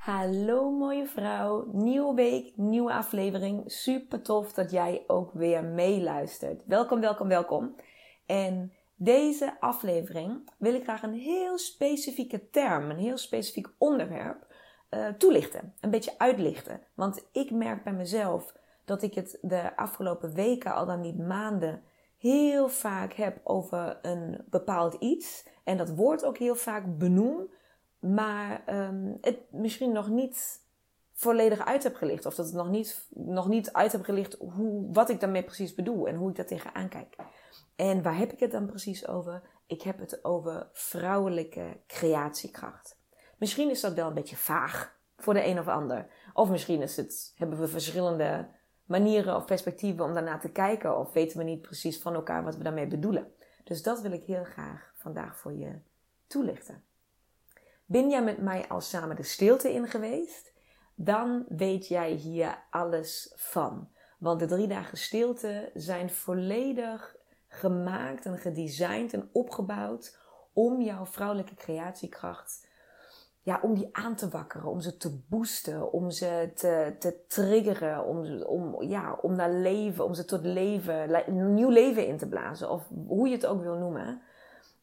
Hallo mooie vrouw, nieuwe week, nieuwe aflevering. Super tof dat jij ook weer meeluistert. Welkom, welkom, welkom. En deze aflevering wil ik graag een heel specifieke term, een heel specifiek onderwerp uh, toelichten. Een beetje uitlichten. Want ik merk bij mezelf dat ik het de afgelopen weken, al dan niet maanden, heel vaak heb over een bepaald iets. En dat woord ook heel vaak benoem maar um, het misschien nog niet volledig uit heb gelicht. Of dat het nog niet, nog niet uit heb gelicht hoe, wat ik daarmee precies bedoel en hoe ik daar tegenaan kijk. En waar heb ik het dan precies over? Ik heb het over vrouwelijke creatiekracht. Misschien is dat wel een beetje vaag voor de een of ander. Of misschien is het, hebben we verschillende manieren of perspectieven om daarna te kijken. Of weten we niet precies van elkaar wat we daarmee bedoelen. Dus dat wil ik heel graag vandaag voor je toelichten. Ben jij met mij al samen de stilte in geweest? Dan weet jij hier alles van. Want de drie dagen stilte zijn volledig gemaakt en gedesigned en opgebouwd om jouw vrouwelijke creatiekracht, ja, om die aan te wakkeren, om ze te boosten, om ze te, te triggeren, om, om, ja, om naar leven, om ze tot leven, nieuw leven in te blazen, of hoe je het ook wil noemen.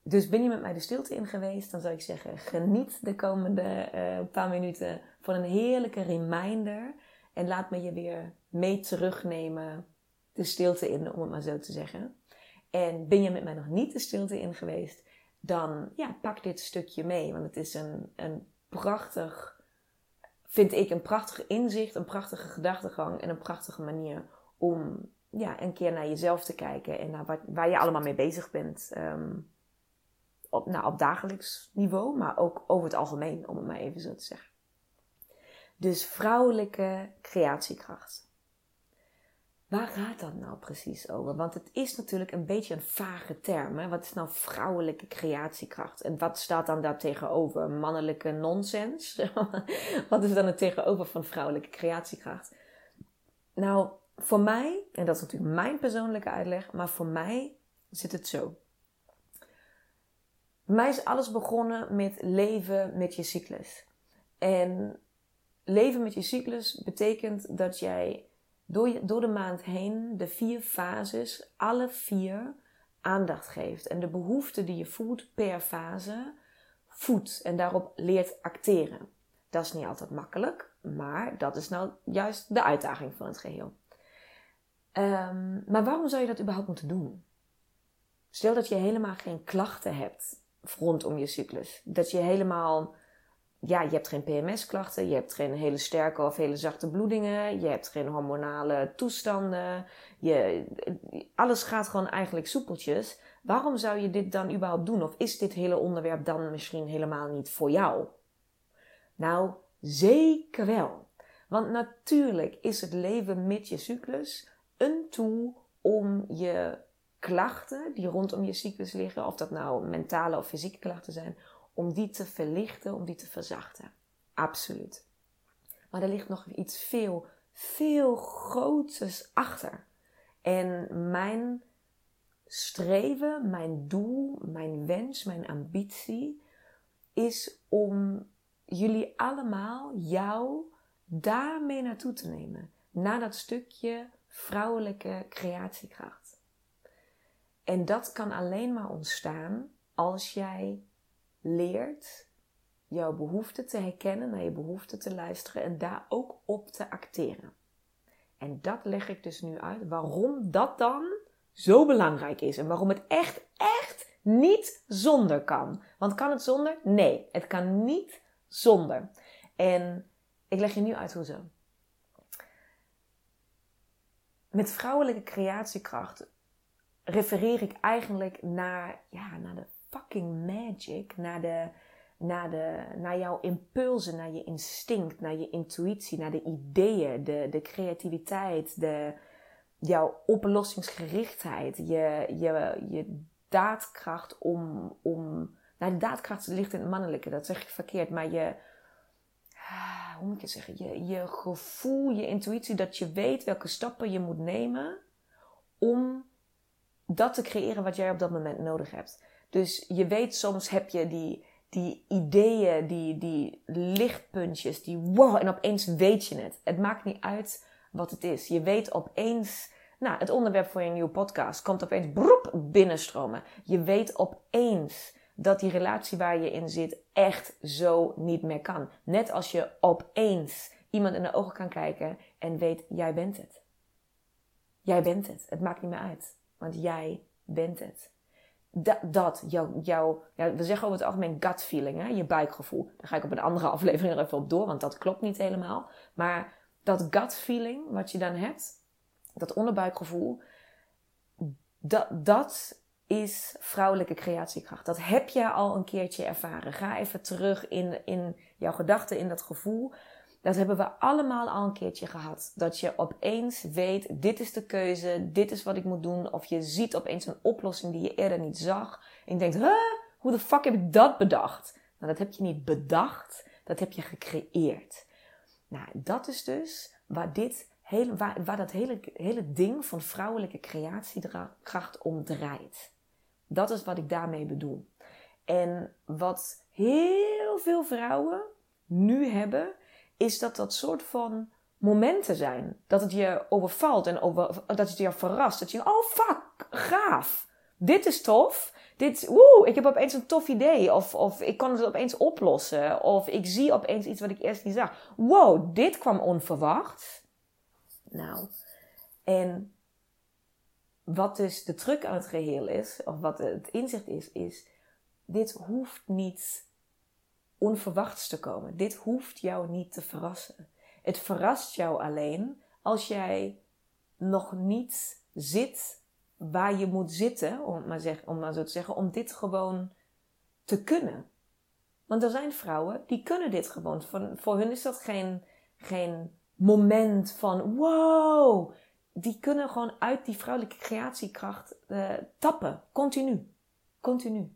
Dus ben je met mij de stilte in geweest, dan zou ik zeggen: geniet de komende uh, paar minuten van een heerlijke reminder. En laat me je weer mee terugnemen de stilte in, om het maar zo te zeggen. En ben je met mij nog niet de stilte in geweest, dan ja, pak dit stukje mee. Want het is een, een prachtig, vind ik, een prachtig inzicht, een prachtige gedachtegang en een prachtige manier om ja, een keer naar jezelf te kijken en naar wat, waar je allemaal mee bezig bent. Um, op, nou, op dagelijks niveau, maar ook over het algemeen, om het maar even zo te zeggen. Dus vrouwelijke creatiekracht. Waar gaat dat nou precies over? Want het is natuurlijk een beetje een vage term. Hè? Wat is nou vrouwelijke creatiekracht? En wat staat dan daar tegenover? Mannelijke nonsens? wat is dan het tegenover van vrouwelijke creatiekracht? Nou, voor mij, en dat is natuurlijk mijn persoonlijke uitleg, maar voor mij zit het zo. Bij mij is alles begonnen met leven met je cyclus. En leven met je cyclus betekent dat jij door, je, door de maand heen de vier fases, alle vier, aandacht geeft. En de behoeften die je voelt per fase voedt en daarop leert acteren. Dat is niet altijd makkelijk, maar dat is nou juist de uitdaging van het geheel. Um, maar waarom zou je dat überhaupt moeten doen? Stel dat je helemaal geen klachten hebt rondom je cyclus. Dat je helemaal, ja, je hebt geen PMS-klachten, je hebt geen hele sterke of hele zachte bloedingen, je hebt geen hormonale toestanden, je, alles gaat gewoon eigenlijk soepeltjes. Waarom zou je dit dan überhaupt doen? Of is dit hele onderwerp dan misschien helemaal niet voor jou? Nou, zeker wel. Want natuurlijk is het leven met je cyclus een tool om je klachten die rondom je cyclus liggen, of dat nou mentale of fysieke klachten zijn, om die te verlichten, om die te verzachten. Absoluut. Maar er ligt nog iets veel, veel groters achter. En mijn streven, mijn doel, mijn wens, mijn ambitie is om jullie allemaal, jou, daarmee naartoe te nemen. Naar dat stukje vrouwelijke creatiekracht. En dat kan alleen maar ontstaan als jij leert jouw behoeften te herkennen, naar je behoeften te luisteren en daar ook op te acteren. En dat leg ik dus nu uit waarom dat dan zo belangrijk is en waarom het echt, echt niet zonder kan. Want kan het zonder? Nee, het kan niet zonder. En ik leg je nu uit hoe zo. Met vrouwelijke creatiekracht refereer ik eigenlijk naar, ja, naar de fucking magic, naar, de, naar, de, naar jouw impulsen, naar je instinct, naar je intuïtie, naar de ideeën, de, de creativiteit, de, jouw oplossingsgerichtheid, je, je, je daadkracht om, om. Nou, de daadkracht ligt in het mannelijke, dat zeg ik verkeerd, maar je. Ah, hoe moet ik het zeggen? Je, je gevoel, je intuïtie, dat je weet welke stappen je moet nemen om dat te creëren wat jij op dat moment nodig hebt. Dus je weet, soms heb je die, die ideeën, die, die lichtpuntjes, die wow, en opeens weet je het. Het maakt niet uit wat het is. Je weet opeens, nou, het onderwerp voor je nieuwe podcast komt opeens broep binnenstromen. Je weet opeens dat die relatie waar je in zit echt zo niet meer kan. Net als je opeens iemand in de ogen kan kijken en weet, jij bent het. Jij bent het. Het maakt niet meer uit. Want jij bent het. Dat, dat jouw, jou, ja, we zeggen over het algemeen gut feeling, hè? je buikgevoel. Daar ga ik op een andere aflevering er even op door, want dat klopt niet helemaal. Maar dat gut feeling wat je dan hebt, dat onderbuikgevoel, dat, dat is vrouwelijke creatiekracht. Dat heb je al een keertje ervaren. Ga even terug in, in jouw gedachten, in dat gevoel. Dat hebben we allemaal al een keertje gehad. Dat je opeens weet, dit is de keuze, dit is wat ik moet doen. Of je ziet opeens een oplossing die je eerder niet zag. En je denkt, huh, hoe de fuck heb ik dat bedacht? Nou, dat heb je niet bedacht, dat heb je gecreëerd. Nou, dat is dus waar, dit hele, waar, dat hele, hele ding van vrouwelijke creatiekracht om draait. Dat is wat ik daarmee bedoel. En wat heel veel vrouwen nu hebben, is dat dat soort van momenten zijn. Dat het je overvalt en over, dat het je verrast. Dat je, oh fuck, gaaf. Dit is tof. Dit, woe, ik heb opeens een tof idee. Of, of ik kan het opeens oplossen. Of ik zie opeens iets wat ik eerst niet zag. Wow, dit kwam onverwacht. Nou, en wat dus de truc aan het geheel is, of wat het inzicht is, is: dit hoeft niet onverwachts te komen. Dit hoeft jou niet te verrassen. Het verrast jou alleen als jij nog niet zit waar je moet zitten, om maar, zeg, om maar zo te zeggen, om dit gewoon te kunnen. Want er zijn vrouwen die kunnen dit gewoon. Voor, voor hun is dat geen, geen moment van wow. Die kunnen gewoon uit die vrouwelijke creatiekracht uh, tappen. Continu. Continu.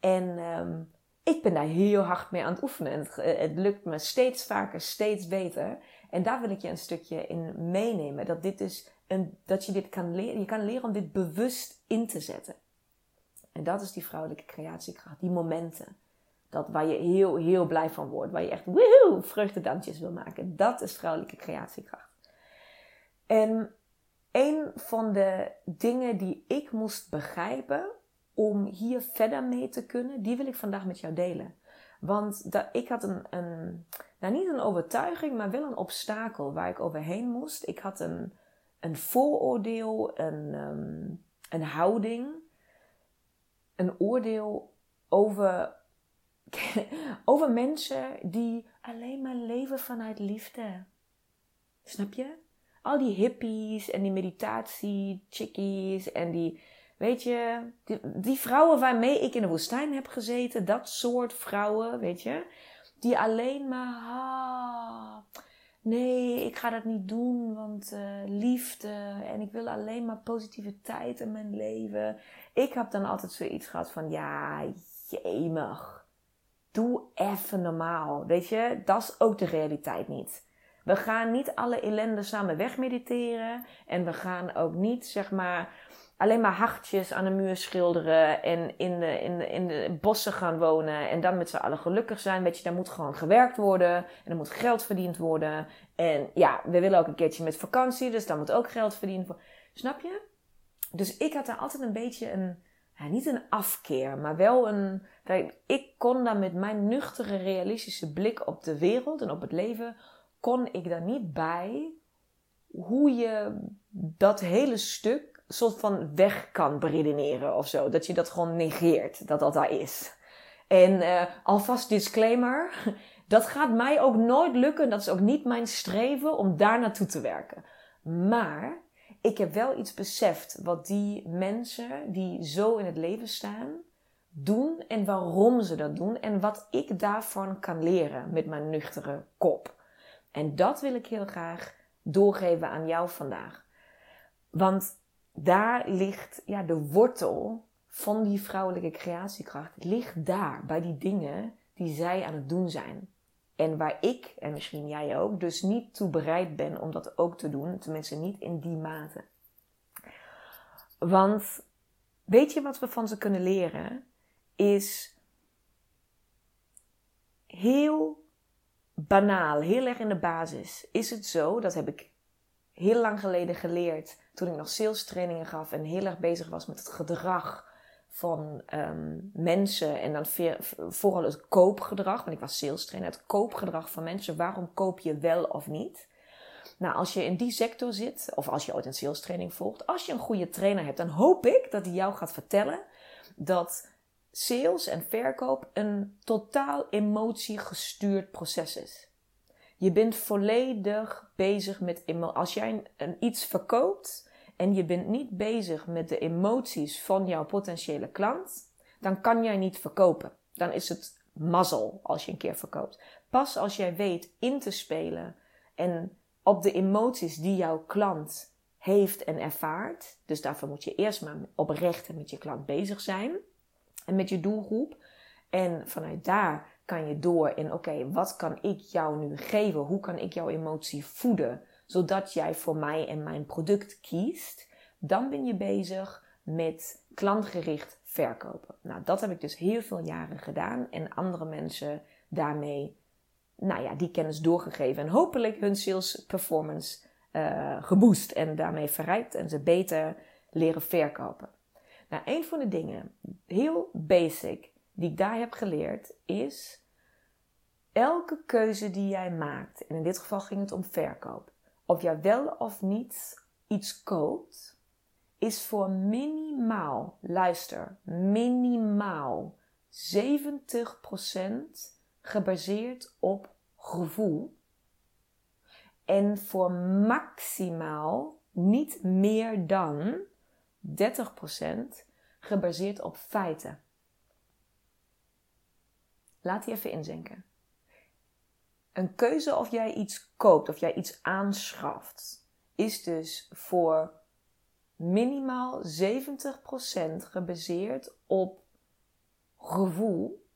En um, ik ben daar heel hard mee aan het oefenen. En het, lukt me steeds vaker, steeds beter. En daar wil ik je een stukje in meenemen. Dat, dit dus een, dat je dit kan leren. Je kan leren om dit bewust in te zetten. En dat is die vrouwelijke creatiekracht. Die momenten. Dat waar je heel, heel blij van wordt. Waar je echt woehoe, vreugdedansjes wil maken. Dat is vrouwelijke creatiekracht. En een van de dingen die ik moest begrijpen om hier verder mee te kunnen, die wil ik vandaag met jou delen. Want dat, ik had een, een, nou niet een overtuiging, maar wel een obstakel waar ik overheen moest. Ik had een, een vooroordeel, een, um, een houding, een oordeel over, over mensen die alleen maar leven vanuit liefde. Snap je? Al die hippies en die meditatie-chickies en die Weet je, die, vrouwen waarmee ik in de woestijn heb gezeten, dat soort vrouwen, weet je, die alleen maar, ah, nee, ik ga dat niet doen, want uh, liefde en ik wil alleen maar positiviteit in mijn leven. Ik heb dan altijd zoiets gehad van, ja, jemig, doe even normaal, weet je, dat is ook de realiteit niet. We gaan niet alle ellende samen wegmediteren en we gaan ook niet, zeg maar, alleen maar hartjes aan de muur schilderen en in de, in de, in de bossen gaan wonen en dan met z'n allen gelukkig zijn. Weet je, daar moet gewoon gewerkt worden en er moet geld verdiend worden. En ja, we willen ook een keertje met vakantie, dus daar moet ook geld verdiend worden. Snap je? Dus ik had daar altijd een beetje een, ja, niet een afkeer, maar wel een. Ik kon daar met mijn nuchtere, realistische blik op de wereld en op het leven, kon ik daar niet bij hoe je dat hele stuk soort van weg kan beredeneren of zo. Dat je dat gewoon negeert, dat dat daar is. En uh, alvast disclaimer, dat gaat mij ook nooit lukken. Dat is ook niet mijn streven om daar naartoe te werken. Maar ik heb wel iets beseft wat die mensen die zo in het leven staan, doen en waarom ze dat doen en wat ik daarvan kan leren met mijn nuchtere kop. En dat wil ik heel graag doorgeven aan jou vandaag. Want daar ligt ja, de wortel van die vrouwelijke creatiekracht, ligt daar bij die dingen die zij aan het doen zijn. En waar ik, en misschien jij ook, dus niet toe bereid ben om dat ook te doen. Tenminste, niet in die mate. Want weet je wat we van ze kunnen leren? Is heel banaal, heel erg in de basis. Is het zo, dat heb ik heel lang geleden geleerd toen ik nog sales trainingen gaf en heel erg bezig was met het gedrag van um, mensen en dan vooral het koopgedrag, want ik was sales trainer, het koopgedrag van mensen. Waarom koop je wel of niet? Nou, als je in die sector zit, of als je ooit een sales training volgt, als je een goede trainer hebt, dan hoop ik dat hij jou gaat vertellen dat sales en verkoop een totaal emotiegestuurd proces is. Je bent volledig bezig met emoties. Als jij iets verkoopt, en je bent niet bezig met de emoties van jouw potentiële klant, dan kan jij niet verkopen. Dan is het mazzel als je een keer verkoopt. Pas als jij weet in te spelen en op de emoties die jouw klant heeft en ervaart. Dus daarvoor moet je eerst maar oprecht met je klant bezig zijn en met je doelgroep. En vanuit daar kan je door in: oké, wat kan ik jou nu geven? Hoe kan ik jouw emotie voeden? zodat jij voor mij en mijn product kiest, dan ben je bezig met klantgericht verkopen. Nou, dat heb ik dus heel veel jaren gedaan en andere mensen daarmee, nou ja, die kennis doorgegeven en hopelijk hun sales performance uh, geboost en daarmee verrijkt en ze beter leren verkopen. Nou, een van de dingen, heel basic, die ik daar heb geleerd, is elke keuze die jij maakt, en in dit geval ging het om verkoop, of jij wel of niet iets koopt, is voor minimaal, luister, minimaal 70% gebaseerd op gevoel. En voor maximaal niet meer dan 30% gebaseerd op feiten. Laat die even inzinken een keuze of jij iets koopt, of jij iets aanschaft, is dus voor minimaal 70% gebaseerd op gevoel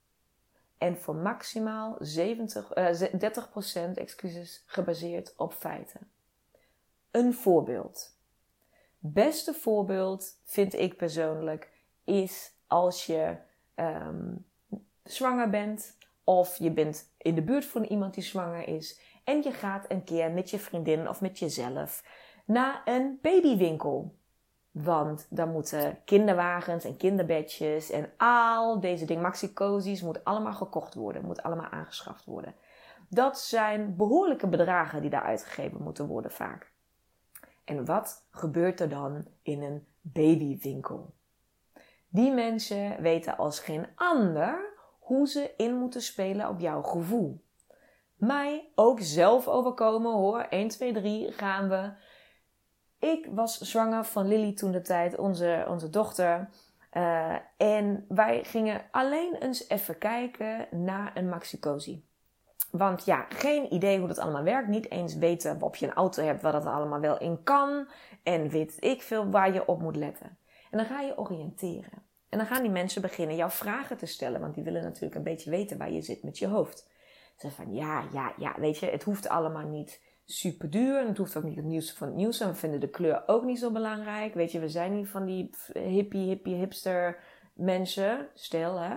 en voor maximaal 70, uh, 30% excuses, gebaseerd op feiten. Een voorbeeld. Beste voorbeeld vind ik persoonlijk is als je um, zwanger bent of je bent in de buurt van iemand die zwanger is. En je gaat een keer met je vriendin of met jezelf naar een babywinkel. Want dan moeten kinderwagens en kinderbedjes en al deze dingen, maxi moet allemaal gekocht worden, moet allemaal aangeschaft worden. Dat zijn behoorlijke bedragen die daar uitgegeven moeten worden vaak. En wat gebeurt er dan in een babywinkel? Die mensen weten als geen ander hoe ze in moeten spelen op jouw gevoel. Mij ook zelf overkomen hoor. 1, 2, 3 gaan we. Ik was zwanger van Lily toen de tijd, onze, onze dochter. Uh, en wij gingen alleen eens even kijken naar een maxicosi. Want ja, geen idee hoe dat allemaal werkt. Niet eens weten of je een auto hebt waar dat allemaal wel in kan. En weet ik veel waar je op moet letten. En dan ga je oriënteren. En dan gaan die mensen beginnen jouw vragen te stellen, want die willen natuurlijk een beetje weten waar je zit met je hoofd. Ze van ja, ja, ja, weet je, het hoeft allemaal niet super duur en het hoeft ook niet het nieuws van het nieuws. En we vinden de kleur ook niet zo belangrijk. Weet je, we zijn niet van die hippie, hippie, hipster mensen, stel hè.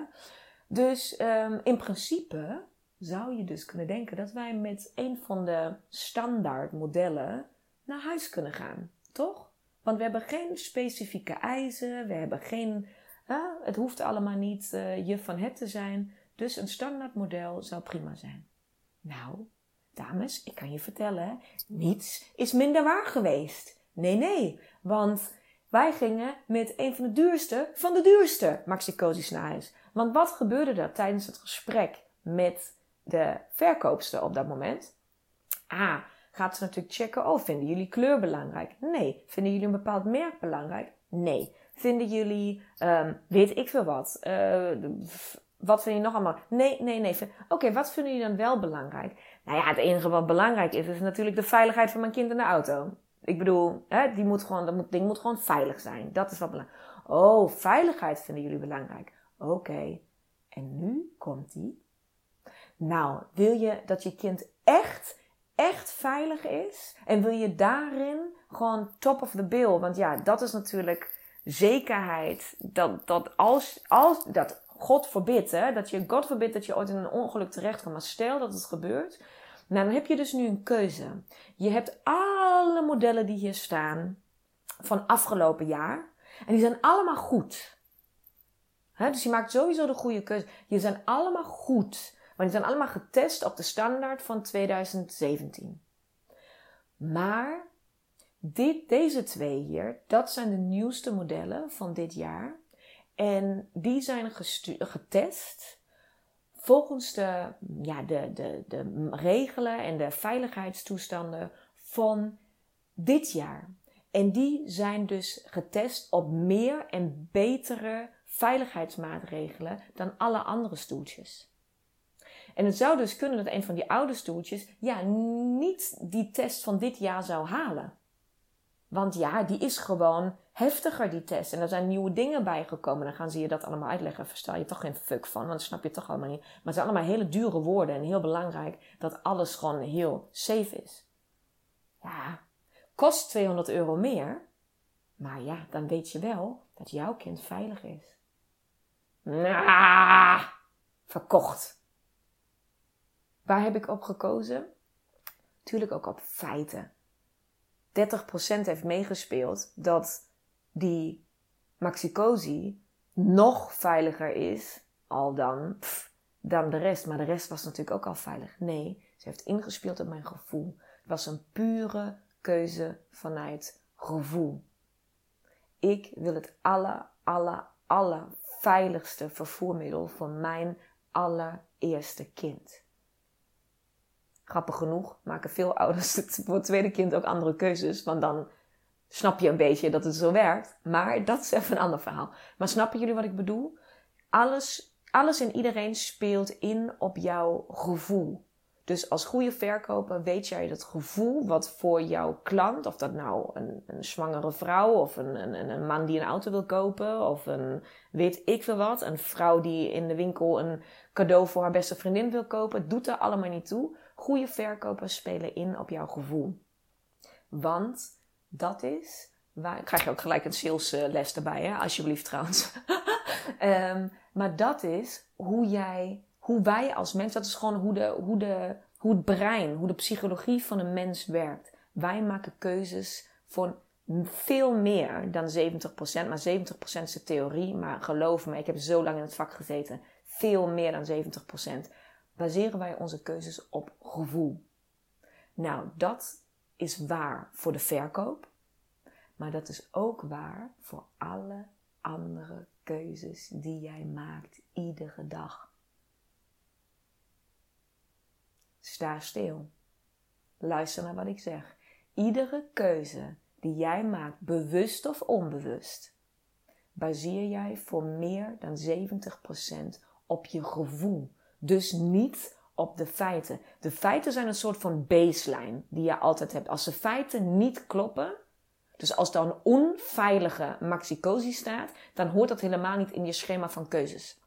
Dus um, in principe zou je dus kunnen denken dat wij met een van de standaard modellen naar huis kunnen gaan, toch? Want we hebben geen specifieke eisen, we hebben geen het hoeft allemaal niet uh, je van het te zijn. Dus een standaard model zou prima zijn. Nou, dames, ik kan je vertellen, niets is minder waar geweest. Nee, nee, want Wij gingen met een van de duurste van de duurste maxi naar. Want wat gebeurde er tijdens het gesprek met de verkoopster op dat moment? Ah, gaat ze natuurlijk checken. Oh, vinden jullie kleur belangrijk? Nee. Vinden jullie een bepaald merk belangrijk? Nee. Vinden jullie, um, weet ik veel wat, uh, wat vind je nog allemaal? Nee, nee, nee. Oké, wat vinden jullie dan wel belangrijk? Nou ja, het enige wat belangrijk is, is natuurlijk de veiligheid van mijn kind in de auto. Ik bedoel, hè, die moet gewoon, dat ding moet gewoon veilig zijn. Dat is wat belangrijk. Oh, veiligheid vinden jullie belangrijk. Oké. En nu komt die. Nou, wil je dat je kind echt, echt veilig is? En wil je daarin gewoon top of the bill? Want ja, dat is natuurlijk zekerheid dat, dat als, als dat God verbid, hè, dat je, God verbid dat je ooit in een ongeluk terecht komt. Maar stel dat het gebeurt, nou, dan heb je dus nu een keuze. Je hebt alle modellen die hier staan van afgelopen jaar. En die zijn allemaal goed. dus je maakt sowieso de goede keuze. Die zijn allemaal goed. Maar die zijn allemaal getest op de standaard van 2017. Maar dit, deze twee hier, dat zijn de nieuwste modellen van dit jaar. En die zijn getest volgens de, ja, de, de, de regelen en de veiligheidstoestanden van dit jaar. En die zijn dus getest op meer en betere veiligheidsmaatregelen dan alle andere stoeltjes. En het zou dus kunnen dat een van die oude stoeltjes ja, niet die test van dit jaar zou halen. Want ja, die is gewoon heftiger, die test. En er zijn nieuwe dingen bijgekomen. Dan gaan ze je dat allemaal uitleggen. Verstel je toch geen fuck van, want dat snap je toch allemaal niet. Maar het zijn allemaal hele dure woorden. En heel belangrijk dat alles gewoon heel safe is. Ja, kost 200 euro meer. Maar ja, dan weet je wel dat jouw kind veilig is. Nah, verkocht. Waar heb ik op gekozen? Tuurlijk ook op feiten. 30% heeft meegespeeld dat die Maxicosi nog veiliger is al dan, dan de rest. Maar de rest was natuurlijk ook al veilig. Nee, ze heeft ingespeeld op mijn gevoel. Het was een pure keuze vanuit gevoel. Ik wil het alle, alle, alle veiligste vervoermiddel voor mijn allereerste kind. Grappig genoeg maken veel ouders voor het tweede kind ook andere keuzes, want dan snap je een beetje dat het zo werkt. Maar dat is even een ander verhaal. Maar snappen jullie wat ik bedoel? Alles, alles en iedereen speelt in op jouw gevoel. Dus als goede verkoper weet jij dat gevoel wat voor jouw klant, of dat nou een, een zwangere vrouw of een, een, een, man die een auto wil kopen, of een weet ik veel wat, een vrouw die in de winkel een cadeau voor haar beste vriendin wil kopen, doet er allemaal niet toe. Goede verkopers spelen in op jouw gevoel. Want dat is waar. Krijg je ook gelijk een salesles erbij, hè? alsjeblieft trouwens. um, maar dat is hoe jij, hoe wij als mens, dat is gewoon hoe, de, hoe, de, hoe het brein, hoe de psychologie van een mens werkt. Wij maken keuzes voor veel meer dan 70%. Maar 70% is de theorie. Maar geloof me, ik heb zo lang in het vak gezeten. Veel meer dan 70% baseren wij onze keuzes op gevoel. Nou, dat is waar voor de verkoop, maar dat is ook waar voor alle andere keuzes die jij maakt iedere dag. Sta stil. Luister naar wat ik zeg. Iedere keuze die jij maakt, bewust of onbewust, baseer jij voor meer dan 70% op je gevoel. Dus niet op de feiten. De feiten zijn een soort van baseline die je altijd hebt. Als de feiten niet kloppen, dus als er een onveilige maxicosi staat, dan hoort dat helemaal niet in je schema van keuzes.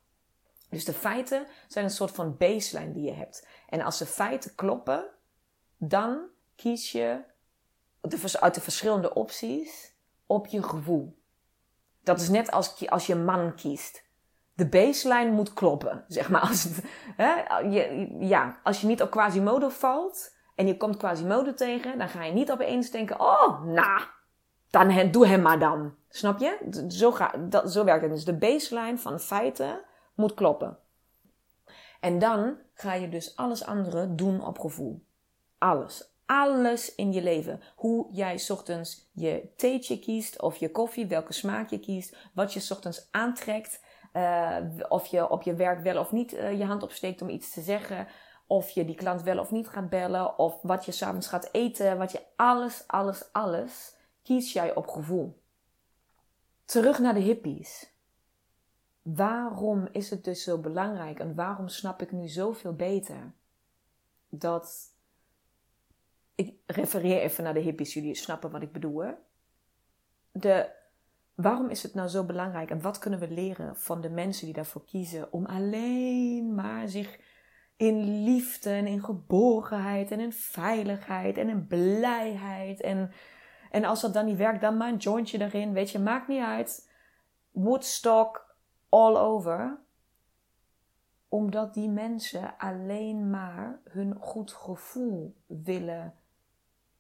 Dus de feiten zijn een soort van baseline die je hebt. En als de feiten kloppen, dan kies je uit de verschillende opties op je gevoel. Dat is net als, als je man kiest de baseline moet kloppen. Zeg maar. Als, het, hè, je, ja, als je niet op Quasimodo valt en je komt Quasimodo tegen, dan ga je niet opeens denken: oh, nou, dan doe hem maar dan. Snap je? Zo, ga, dat, zo werkt het. Dus de baseline van feiten moet kloppen. En dan ga je dus alles andere doen op gevoel. Alles. alles in je leven. Hoe jij ochtends je theetje kiest of je koffie, welke smaak je kiest, wat je ochtends aantrekt, uh, of je op je werk wel of niet uh, je hand opsteekt om iets te zeggen, of je die klant wel of niet gaat bellen, of wat je s'avonds gaat eten, wat je alles, alles, alles kies jij op gevoel. Terug naar de hippies. Waarom is het dus zo belangrijk en waarom snap ik nu zoveel beter dat. Ik refereer even naar de hippies, jullie snappen wat ik bedoel. De, waarom is het nou zo belangrijk en wat kunnen we leren van de mensen die daarvoor kiezen om alleen maar zich in liefde en in geborgenheid en in veiligheid en in blijheid en en als dat dan niet werkt, dan maar een jointje erin. Weet je, maakt niet uit. Woodstock all over. Omdat die mensen alleen maar hun goed gevoel willen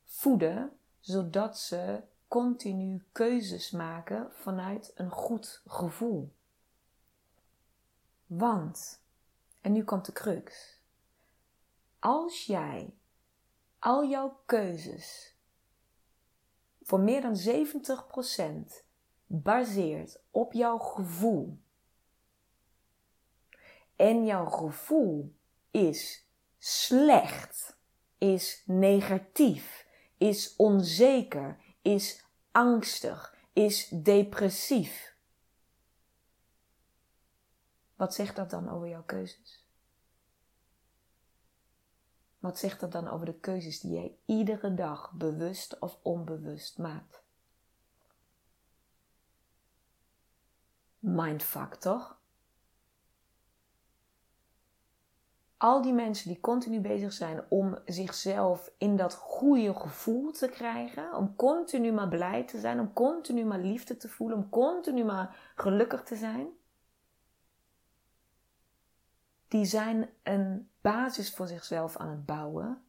voeden, zodat ze continu keuzes maken vanuit een goed gevoel. Want, en nu komt de crux. Als jij al jouw keuzes voor meer dan 70% baseert op jouw gevoel. En jouw gevoel is slecht, is negatief, is onzeker, is angstig, is depressief. Wat zegt dat dan over jouw keuzes? Wat zegt dat dan over de keuzes die jij iedere dag bewust of onbewust maakt? Mindfuck, toch? Al die mensen die continu bezig zijn om zichzelf in dat goede gevoel te krijgen, om continu maar blij te zijn, om continu maar liefde te voelen, om continu maar gelukkig te zijn, die zijn een basis voor zichzelf aan het bouwen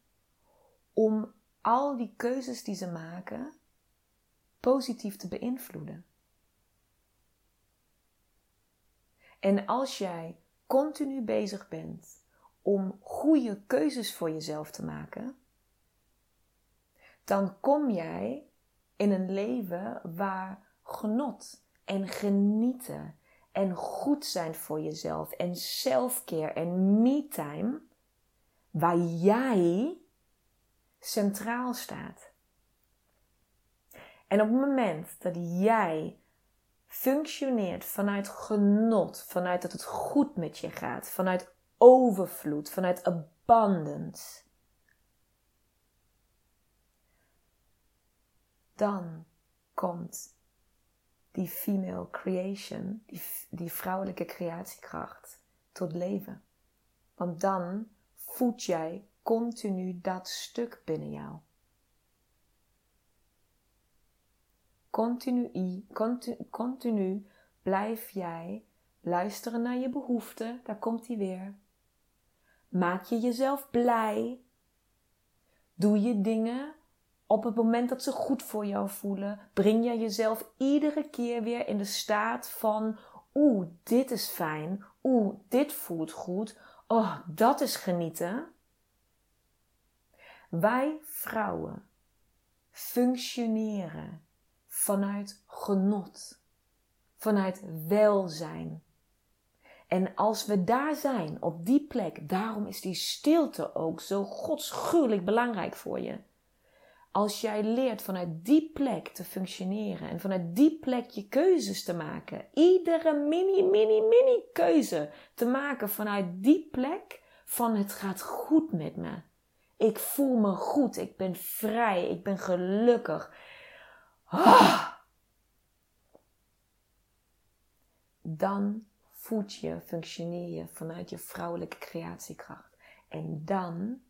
om al die keuzes die ze maken positief te beïnvloeden. En als jij continu bezig bent om goede keuzes voor jezelf te maken, dan kom jij in een leven waar genot en genieten en goed zijn voor jezelf en selfcare en me-time, waar jij centraal staat. En op het moment dat jij functioneert vanuit genot, vanuit dat het goed met je gaat, vanuit overvloed, vanuit abundance, dan komt die female creation, die, die vrouwelijke creatiekracht, tot leven. Want dan voed jij continu dat stuk binnen jou. Continu, continu, blijf jij luisteren naar je behoeften, daar komt hij weer. Maak je jezelf blij. Doe je dingen op het moment dat ze goed voor jou voelen, breng jij jezelf iedere keer weer in de staat van: oeh, dit is fijn. Oeh, dit voelt goed. Oh, dat is genieten. Wij vrouwen functioneren vanuit genot, vanuit welzijn. En als we daar zijn, op die plek, daarom is die stilte ook zo godschuwelijk belangrijk voor je. Als jij leert vanuit die plek te functioneren en vanuit die plek je keuzes te maken, iedere mini, mini, mini keuze te maken vanuit die plek van het gaat goed met me. Ik voel me goed, ik ben vrij, ik ben gelukkig. Ah! Dan voed je, functioneer je vanuit je vrouwelijke creatiekracht. En dan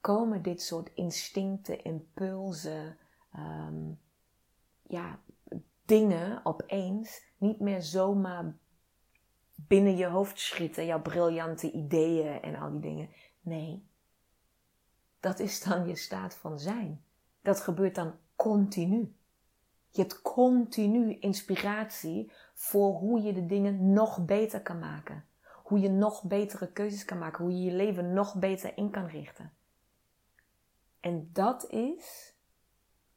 komen dit soort instincten, impulsen, ehm, ja, dingen opeens niet meer zomaar binnen je hoofd schieten, jouw briljante ideeën en al die dingen. Nee, dat is dan je staat van zijn. Dat gebeurt dan continu. Je hebt continu inspiratie voor hoe je de dingen nog beter kan maken. Hoe je nog betere keuzes kan maken. Hoe je je leven nog beter in kan richten. En dat is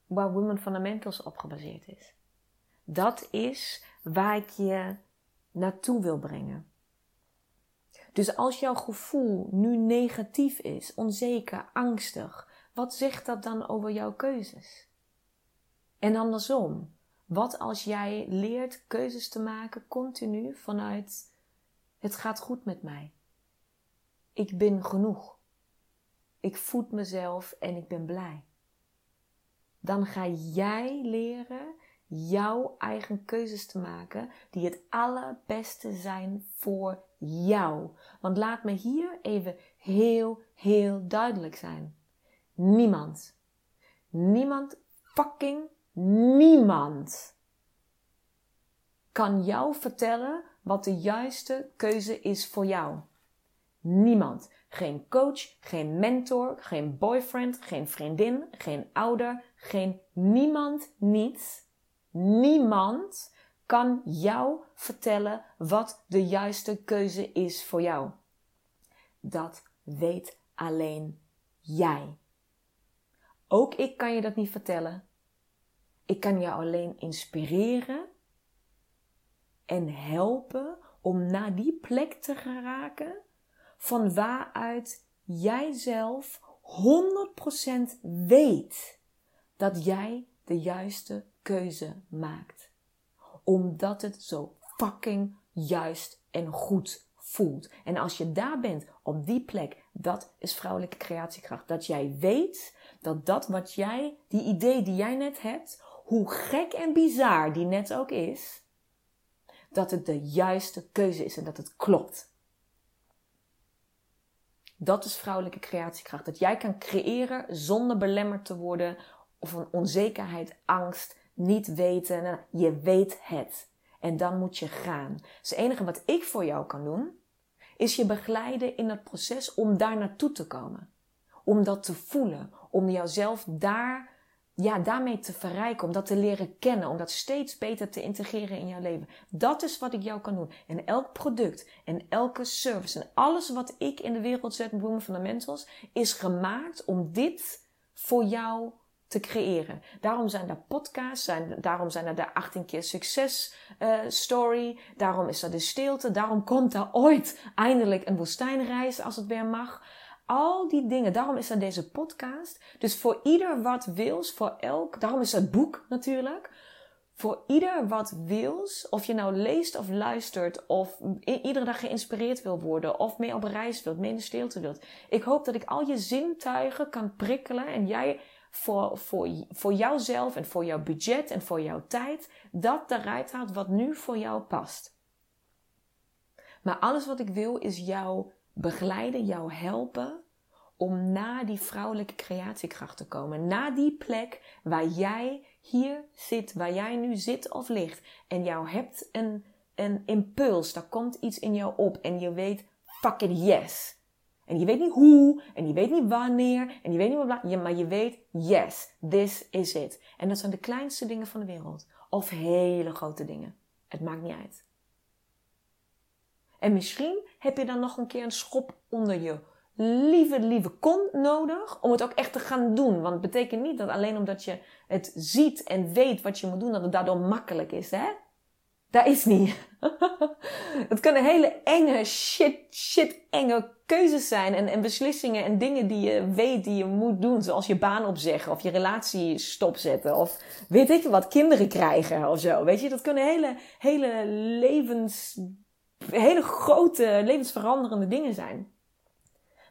waar Women Fundamentals op gebaseerd is. Dat is waar ik je naartoe wil brengen. Dus als jouw gevoel nu negatief is, onzeker, angstig, wat zegt dat dan over jouw keuzes? En andersom, wat als jij leert keuzes te maken continu vanuit het gaat goed met mij? Ik ben genoeg. Ik voed mezelf en ik ben blij. Dan ga jij leren jouw eigen keuzes te maken die het allerbeste zijn voor jou. Want laat me hier even heel, heel duidelijk zijn. Niemand, niemand, fucking niemand kan jou vertellen wat de juiste keuze is voor jou. Niemand. Geen coach, geen mentor, geen boyfriend, geen vriendin, geen ouder, geen niemand, niets. Niemand kan jou vertellen wat de juiste keuze is voor jou. Dat weet alleen jij. Ook ik kan je dat niet vertellen. Ik kan jou alleen inspireren en helpen om naar die plek te geraken van waaruit jij zelf 100% weet dat jij de juiste keuze maakt. Omdat het zo fucking juist en goed voelt. En als je daar bent, op die plek, dat is vrouwelijke creatiekracht. Dat jij weet dat dat wat jij, die idee die jij net hebt, hoe gek en bizar die net ook is, dat het de juiste keuze is en dat het klopt. Dat is vrouwelijke creatiekracht. Dat jij kan creëren zonder belemmerd te worden of van onzekerheid, angst, niet weten. Nou, je weet het. En dan moet je gaan. Dus het enige wat ik voor jou kan doen, is je begeleiden in het proces om daar naartoe te komen. Om dat te voelen. Om jouzelf daar, ja, daarmee te verrijken. Om dat te leren kennen. Om dat steeds beter te integreren in jouw leven. Dat is wat ik jou kan doen. En elk product en elke service en alles wat ik in de wereld zet Women Fundamentals is gemaakt om dit voor jou te creëren. Daarom zijn er podcasts, daarom zijn er de 18 keer succes uh, story, daarom is er de stilte, daarom komt er ooit eindelijk een woestijnreis als het weer mag. Al die dingen, daarom is er deze podcast. Dus voor ieder wat wils, voor elk, daarom is het boek natuurlijk. Voor ieder wat wils, of je nou leest of luistert, of iedere dag geïnspireerd wil worden, of mee op reis wilt, mee in de stilte wilt. Ik hoop dat ik al je zintuigen kan prikkelen en jij voor, voor, voor jouzelf en voor jouw budget en voor jouw tijd dat eruit haalt wat nu voor jou past. Maar alles wat ik wil is jou begeleiden, jou helpen om naar die vrouwelijke creatiekracht te komen. Naar die plek waar jij hier zit, waar jij nu zit of ligt. En jou hebt een, een impuls, daar komt iets in jou op en je weet, fuck it, yes. En je weet niet hoe, en je weet niet wanneer, en je weet niet wat, maar je weet, yes, this is it. En dat zijn de kleinste dingen van de wereld. Of hele grote dingen. Het maakt niet uit. En misschien heb je dan nog een keer een schop onder je lieve, lieve kont nodig om het ook echt te gaan doen. Want het betekent niet dat alleen omdat je het ziet en weet wat je moet doen, dat het daardoor makkelijk is, hè? Dat is niet. het kunnen hele enge, shit, shit, enge keuzes zijn en, en beslissingen en dingen die je weet die je moet doen. Zoals je baan opzeggen of je relatie stopzetten of weet ik wat, kinderen krijgen of zo. Weet je, dat kunnen hele, hele levens, hele grote, levensveranderende dingen zijn.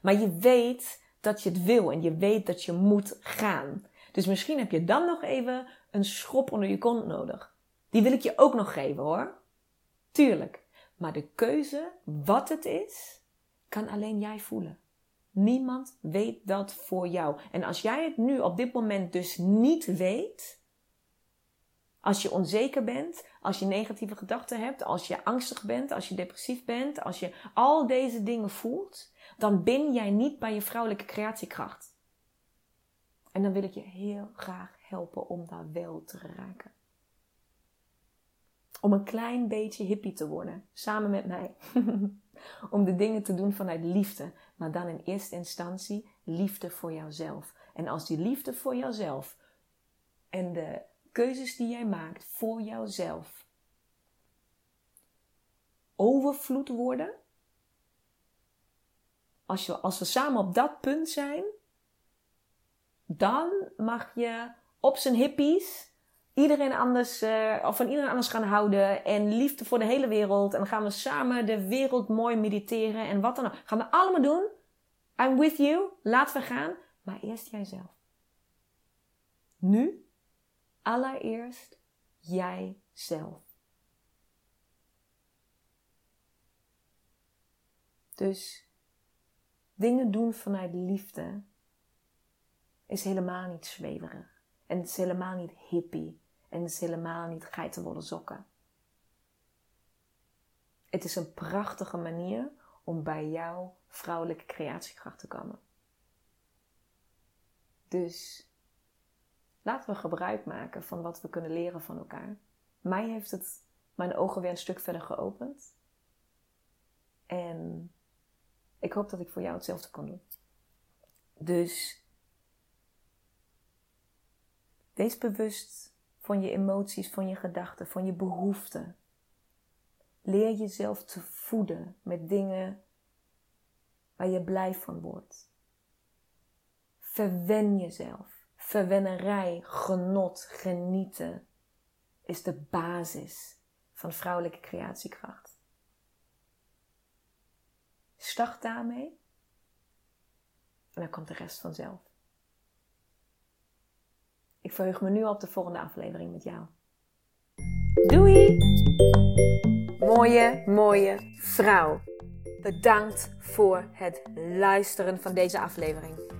Maar je weet dat je het wil en je weet dat je moet gaan. Dus misschien heb je dan nog even een schop onder je kont nodig. Die wil ik je ook nog geven hoor. Tuurlijk. Maar de keuze, wat het is, kan alleen jij voelen. Niemand weet dat voor jou. En als jij het nu op dit moment dus niet weet, als je onzeker bent, als je negatieve gedachten hebt, als je angstig bent, als je depressief bent, als je al deze dingen voelt, dan ben jij niet bij je vrouwelijke creatiekracht. En dan wil ik je heel graag helpen om daar wel te raken. Om een klein beetje hippie te worden, samen met mij. om de dingen te doen vanuit liefde, maar dan in eerste instantie liefde voor jouzelf. En als die liefde voor jouzelf en de keuzes die jij maakt voor jouzelf overvloed worden, als, je, als we samen op dat punt zijn, dan mag je op zijn hippies iedereen anders, uh, of van iedereen anders gaan houden. En liefde voor de hele wereld. En dan gaan we samen de wereld mooi mediteren. En wat dan ook. Gaan we allemaal doen. I'm with you. Laten we gaan. Maar eerst jijzelf. Nu, allereerst jijzelf. Dus dingen doen vanuit liefde is helemaal niet zweverig. En het is helemaal niet hippie. En het is helemaal niet geitenwolle sokken. Het is een prachtige manier om bij jouw vrouwelijke creatiekracht te komen. Dus laten we gebruik maken van wat we kunnen leren van elkaar. Mij heeft het mijn ogen weer een stuk verder geopend. En ik hoop dat ik voor jou hetzelfde kan doen. Dus wees bewust van je emoties, van je gedachten, van je behoeften. Leer jezelf te voeden met dingen waar je blij van wordt. Verwen jezelf. Verwennerij, genot, genieten is de basis van vrouwelijke creatiekracht. Start daarmee en dan komt de rest vanzelf. Ik verheug me nu op de volgende aflevering met jou. Doei! Mooie, mooie vrouw. Bedankt voor het luisteren van deze aflevering.